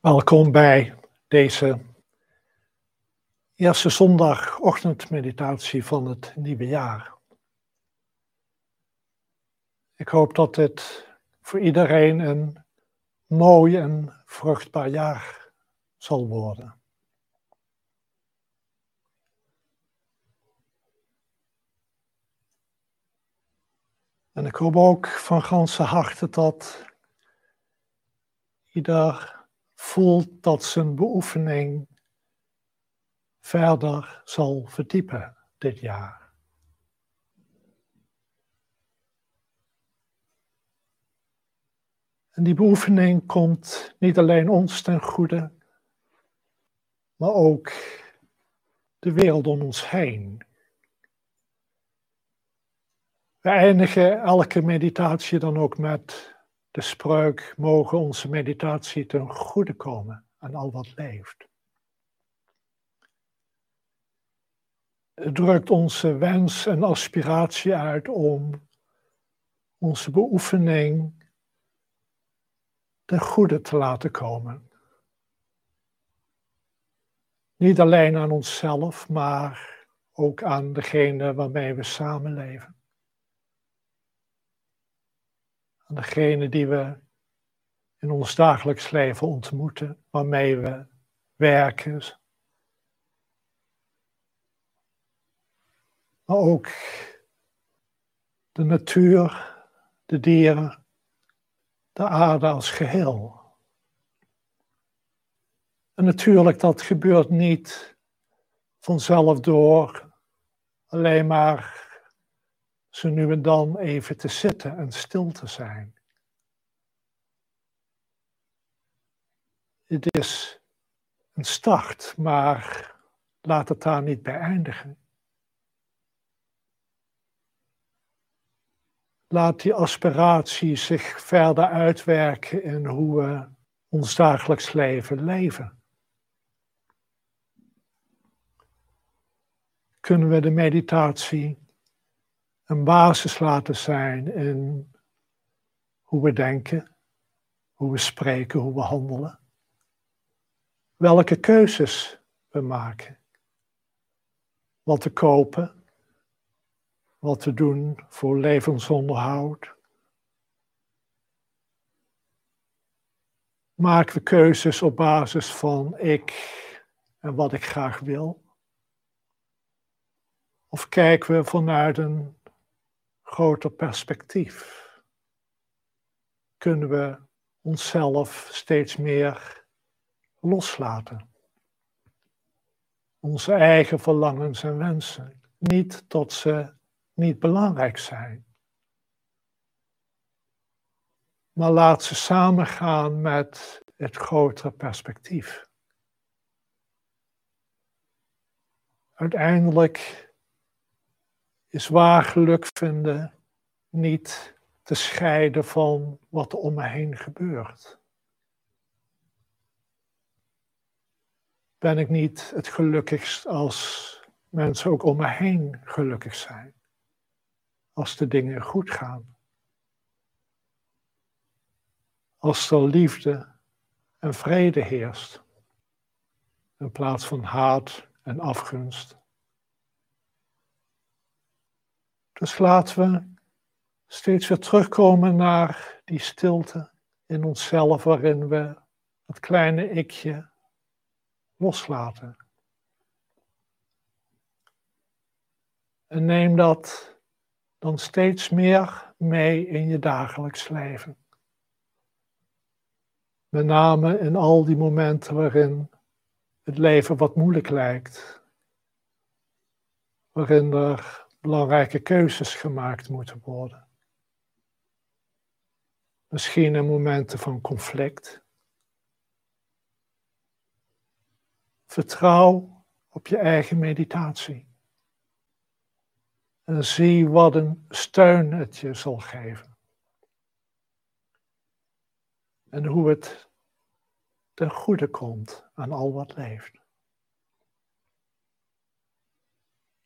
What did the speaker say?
Welkom bij deze eerste zondagochtendmeditatie van het nieuwe jaar. Ik hoop dat dit voor iedereen een mooi en vruchtbaar jaar zal worden. En ik hoop ook van ganse harte dat ieder voelt dat zijn beoefening verder zal verdiepen dit jaar. En die beoefening komt niet alleen ons ten goede, maar ook de wereld om ons heen. We eindigen elke meditatie dan ook met de mogen onze meditatie ten goede komen aan al wat leeft. Het drukt onze wens en aspiratie uit om onze beoefening ten goede te laten komen. Niet alleen aan onszelf, maar ook aan degene waarmee we samenleven. Aan degene die we in ons dagelijks leven ontmoeten, waarmee we werken. Maar ook de natuur, de dieren, de aarde als geheel. En natuurlijk, dat gebeurt niet vanzelf door alleen maar zo nu en dan even te zitten en stil te zijn. Het is een start, maar laat het daar niet bij eindigen. Laat die aspiratie zich verder uitwerken in hoe we ons dagelijks leven leven. Kunnen we de meditatie een basis laten zijn in hoe we denken, hoe we spreken, hoe we handelen. Welke keuzes we maken. Wat te kopen, wat te doen voor levensonderhoud. Maken we keuzes op basis van ik en wat ik graag wil? Of kijken we vanuit een groter perspectief kunnen we onszelf steeds meer loslaten. Onze eigen verlangens en wensen. Niet dat ze niet belangrijk zijn. Maar laat ze samengaan met het grotere perspectief. Uiteindelijk is waar geluk vinden niet te scheiden van wat er om me heen gebeurt. Ben ik niet het gelukkigst als mensen ook om me heen gelukkig zijn? Als de dingen goed gaan? Als er liefde en vrede heerst, in plaats van haat en afgunst. Dus laten we steeds weer terugkomen naar die stilte in onszelf, waarin we het kleine ikje loslaten. En neem dat dan steeds meer mee in je dagelijks leven. Met name in al die momenten waarin het leven wat moeilijk lijkt. Waarin er belangrijke keuzes gemaakt moeten worden. Misschien in momenten van conflict. Vertrouw op je eigen meditatie. En zie wat een steun het je zal geven. En hoe het ten goede komt aan al wat leeft.